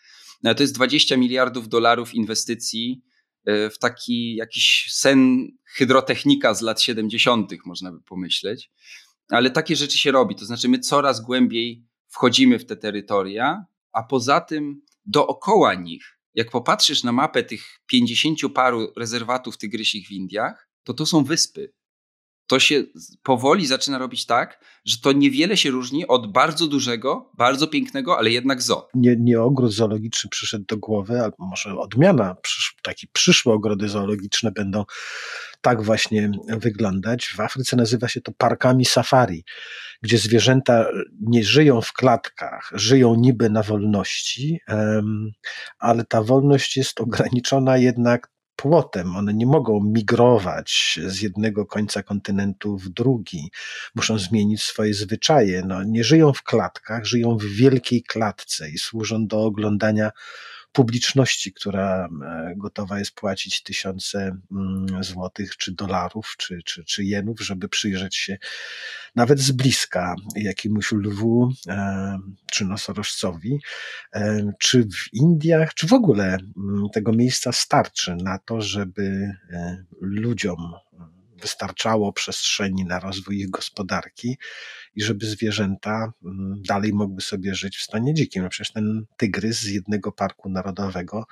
No, to jest 20 miliardów dolarów inwestycji e, w taki jakiś sen hydrotechnika z lat 70., można by pomyśleć. Ale takie rzeczy się robi. To znaczy, my coraz głębiej wchodzimy w te terytoria, a poza tym dookoła nich, jak popatrzysz na mapę tych 50 paru rezerwatów tygrysich w Indiach, to to są wyspy to się powoli zaczyna robić tak, że to niewiele się różni od bardzo dużego, bardzo pięknego, ale jednak zoo. Nie, nie ogród zoologiczny przyszedł do głowy, albo może odmiana, przysz, takie przyszłe ogrody zoologiczne będą tak właśnie wyglądać. W Afryce nazywa się to parkami safari, gdzie zwierzęta nie żyją w klatkach, żyją niby na wolności, ale ta wolność jest ograniczona jednak płotem. One nie mogą migrować z jednego końca kontynentu w drugi. Muszą zmienić swoje zwyczaje. No, nie żyją w klatkach, żyją w wielkiej klatce i służą do oglądania publiczności, która e, gotowa jest płacić tysiące mm, złotych, czy dolarów, czy, czy, czy jenów, żeby przyjrzeć się nawet z bliska jakiemuś lwu, e, czy nosorożcowi, e, czy w Indiach, czy w ogóle mm, tego miejsca starczy na to, żeby ludziom wystarczało przestrzeni na rozwój ich gospodarki i żeby zwierzęta mm, dalej mogły sobie żyć w stanie dzikim. No przecież ten tygrys z jednego parku narodowego,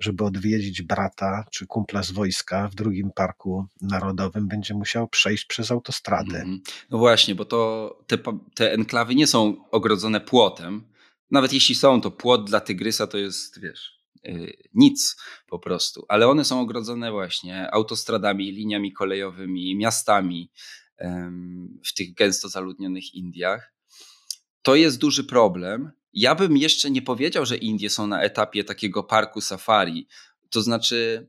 żeby odwiedzić brata czy kumpla z wojska w drugim parku narodowym, będzie musiał przejść przez autostradę. Mm -hmm. No właśnie, bo to te, te enklawy nie są ogrodzone płotem. Nawet jeśli są, to płot dla tygrysa to jest, wiesz, nic po prostu, ale one są ogrodzone właśnie autostradami, liniami kolejowymi, miastami w tych gęsto zaludnionych Indiach. To jest duży problem. Ja bym jeszcze nie powiedział, że Indie są na etapie takiego parku safari. To znaczy,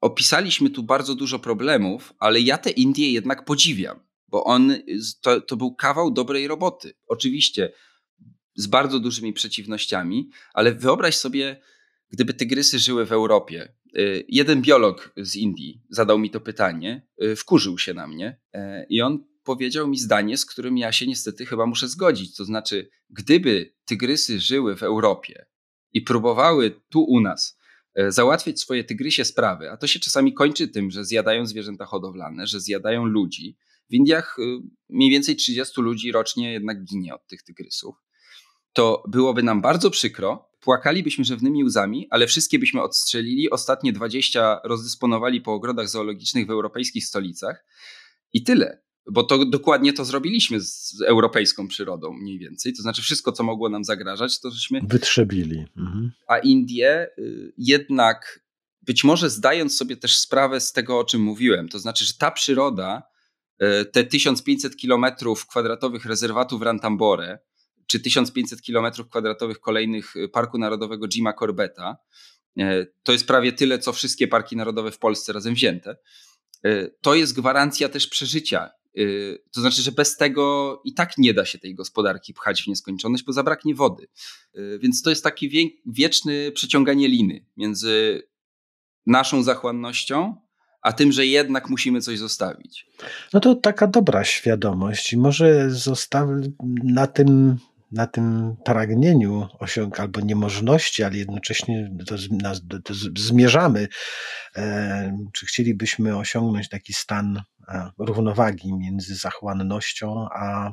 opisaliśmy tu bardzo dużo problemów, ale ja te Indie jednak podziwiam, bo on, to, to był kawał dobrej roboty. Oczywiście z bardzo dużymi przeciwnościami, ale wyobraź sobie, gdyby tygrysy żyły w Europie. Y, jeden biolog z Indii zadał mi to pytanie, y, wkurzył się na mnie y, i on powiedział mi zdanie, z którym ja się niestety chyba muszę zgodzić. To znaczy, gdyby tygrysy żyły w Europie i próbowały tu u nas załatwiać swoje tygrysie sprawy, a to się czasami kończy tym, że zjadają zwierzęta hodowlane, że zjadają ludzi. W Indiach mniej więcej 30 ludzi rocznie jednak ginie od tych tygrysów to byłoby nam bardzo przykro, płakalibyśmy rzewnymi łzami, ale wszystkie byśmy odstrzelili, ostatnie 20 rozdysponowali po ogrodach zoologicznych w europejskich stolicach i tyle. Bo to dokładnie to zrobiliśmy z europejską przyrodą mniej więcej. To znaczy wszystko, co mogło nam zagrażać, to żeśmy... Wytrzebili. Mhm. A Indie y, jednak, być może zdając sobie też sprawę z tego, o czym mówiłem, to znaczy, że ta przyroda, y, te 1500 kilometrów kwadratowych rezerwatu w Rantambore, czy 1500 km2 kolejnych y, Parku Narodowego Jima Corbetta. E, to jest prawie tyle, co wszystkie parki narodowe w Polsce razem wzięte. E, to jest gwarancja też przeżycia. E, to znaczy, że bez tego i tak nie da się tej gospodarki pchać w nieskończoność, bo zabraknie wody. Więc to jest takie wieczne przeciąganie liny między naszą zachłannością a tym, że jednak musimy coś zostawić. No to taka dobra świadomość może zostaw na tym na tym pragnieniu osiąg albo niemożności, ale jednocześnie do, zmierzamy, e, czy chcielibyśmy osiągnąć taki stan e, równowagi między zachłannością a,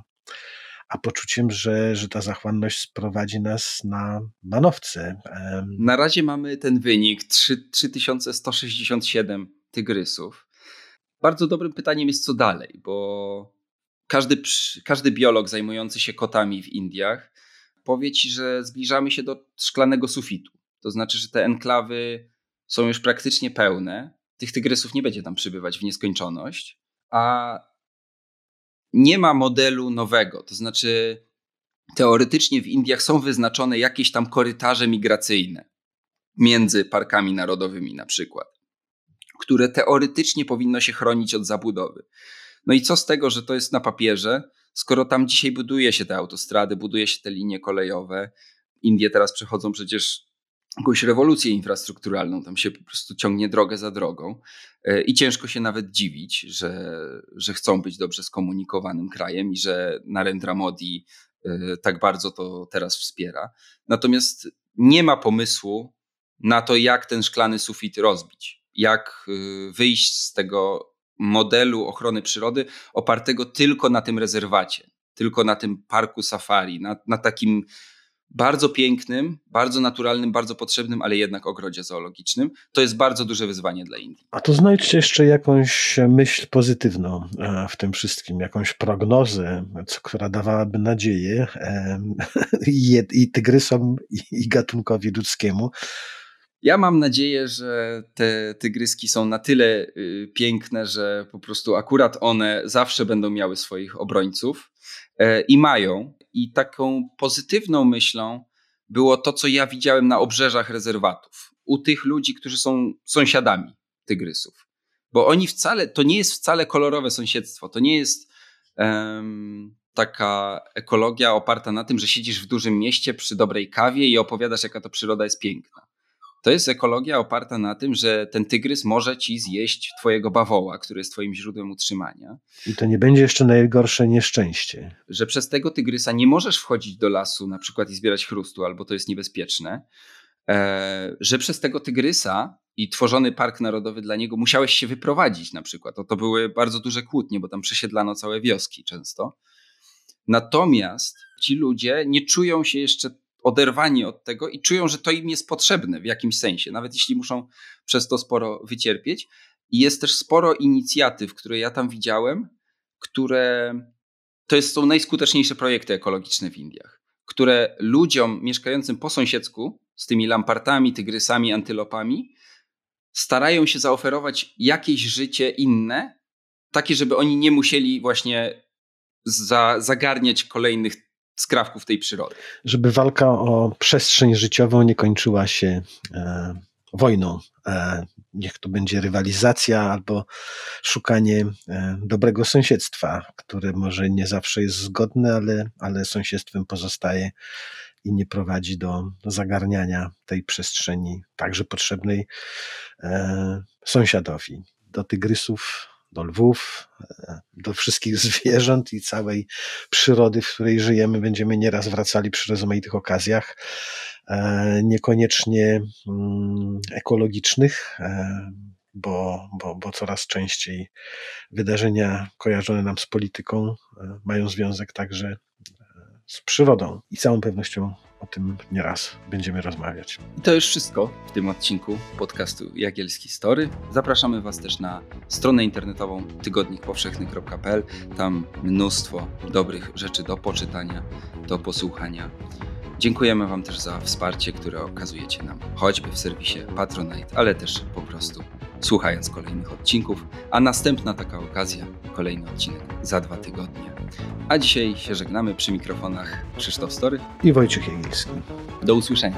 a poczuciem, że, że ta zachłanność sprowadzi nas na manowce. E, na razie mamy ten wynik 3, 3167 tygrysów. Bardzo dobrym pytaniem jest, co dalej, bo każdy, każdy biolog zajmujący się kotami w Indiach powie ci, że zbliżamy się do szklanego sufitu. To znaczy, że te enklawy są już praktycznie pełne. Tych tygrysów nie będzie tam przybywać w nieskończoność, a nie ma modelu nowego. To znaczy, teoretycznie w Indiach są wyznaczone jakieś tam korytarze migracyjne między parkami narodowymi, na przykład, które teoretycznie powinno się chronić od zabudowy. No i co z tego, że to jest na papierze, skoro tam dzisiaj buduje się te autostrady, buduje się te linie kolejowe. Indie teraz przechodzą przecież jakąś rewolucję infrastrukturalną, tam się po prostu ciągnie drogę za drogą e, i ciężko się nawet dziwić, że, że chcą być dobrze skomunikowanym krajem i że Narendra Modi e, tak bardzo to teraz wspiera. Natomiast nie ma pomysłu na to, jak ten szklany sufit rozbić, jak e, wyjść z tego modelu ochrony przyrody opartego tylko na tym rezerwacie. tylko na tym parku safari, na, na takim bardzo pięknym, bardzo naturalnym, bardzo potrzebnym, ale jednak ogrodzie zoologicznym. To jest bardzo duże wyzwanie dla Indii. A to znajdźcie jeszcze jakąś myśl pozytywną e, w tym wszystkim, jakąś prognozę, która dawałaby nadzieję i, i tygrysom, i gatunkowi ludzkiemu. Ja mam nadzieję, że te tygryski są na tyle y, piękne, że po prostu akurat one zawsze będą miały swoich obrońców e, i mają. I taką pozytywną myślą było to, co ja widziałem na obrzeżach rezerwatów, u tych ludzi, którzy są sąsiadami tygrysów. Bo oni wcale, to nie jest wcale kolorowe sąsiedztwo, to nie jest um, taka ekologia oparta na tym, że siedzisz w dużym mieście przy dobrej kawie i opowiadasz, jaka to przyroda jest piękna. To jest ekologia oparta na tym, że ten tygrys może ci zjeść twojego bawoła, który jest twoim źródłem utrzymania. I to nie będzie jeszcze najgorsze nieszczęście. Że przez tego tygrysa nie możesz wchodzić do lasu na przykład i zbierać chrustu, albo to jest niebezpieczne. E, że przez tego tygrysa i tworzony park narodowy dla niego musiałeś się wyprowadzić na przykład. To, to były bardzo duże kłótnie, bo tam przesiedlano całe wioski często. Natomiast ci ludzie nie czują się jeszcze oderwani od tego i czują, że to im jest potrzebne w jakimś sensie, nawet jeśli muszą przez to sporo wycierpieć. I jest też sporo inicjatyw, które ja tam widziałem, które to jest, są najskuteczniejsze projekty ekologiczne w Indiach, które ludziom mieszkającym po sąsiedzku z tymi lampartami, tygrysami, antylopami starają się zaoferować jakieś życie inne, takie, żeby oni nie musieli właśnie za, zagarniać kolejnych skrawków tej przyrody. Żeby walka o przestrzeń życiową nie kończyła się e, wojną. E, niech to będzie rywalizacja albo szukanie e, dobrego sąsiedztwa, które może nie zawsze jest zgodne, ale, ale sąsiedztwem pozostaje i nie prowadzi do zagarniania tej przestrzeni, także potrzebnej e, sąsiadowi. Do tygrysów do lwów, e, do wszystkich zwierząt i całej przyrody, w której żyjemy, będziemy nieraz wracali przy rozmaitych okazjach, e, niekoniecznie mm, ekologicznych, e, bo, bo, bo coraz częściej wydarzenia kojarzone nam z polityką mają związek także z przyrodą i całą pewnością o tym nieraz będziemy rozmawiać. I to już wszystko w tym odcinku podcastu Jagielski Story. Zapraszamy Was też na stronę internetową tygodnikpowszechny.pl. Tam mnóstwo dobrych rzeczy do poczytania, do posłuchania. Dziękujemy Wam też za wsparcie, które okazujecie nam, choćby w serwisie Patronite, ale też po prostu słuchając kolejnych odcinków. A następna taka okazja, kolejny odcinek za dwa tygodnie. A dzisiaj się żegnamy przy mikrofonach Krzysztof Story i Wojciech Jagielski. Do usłyszenia.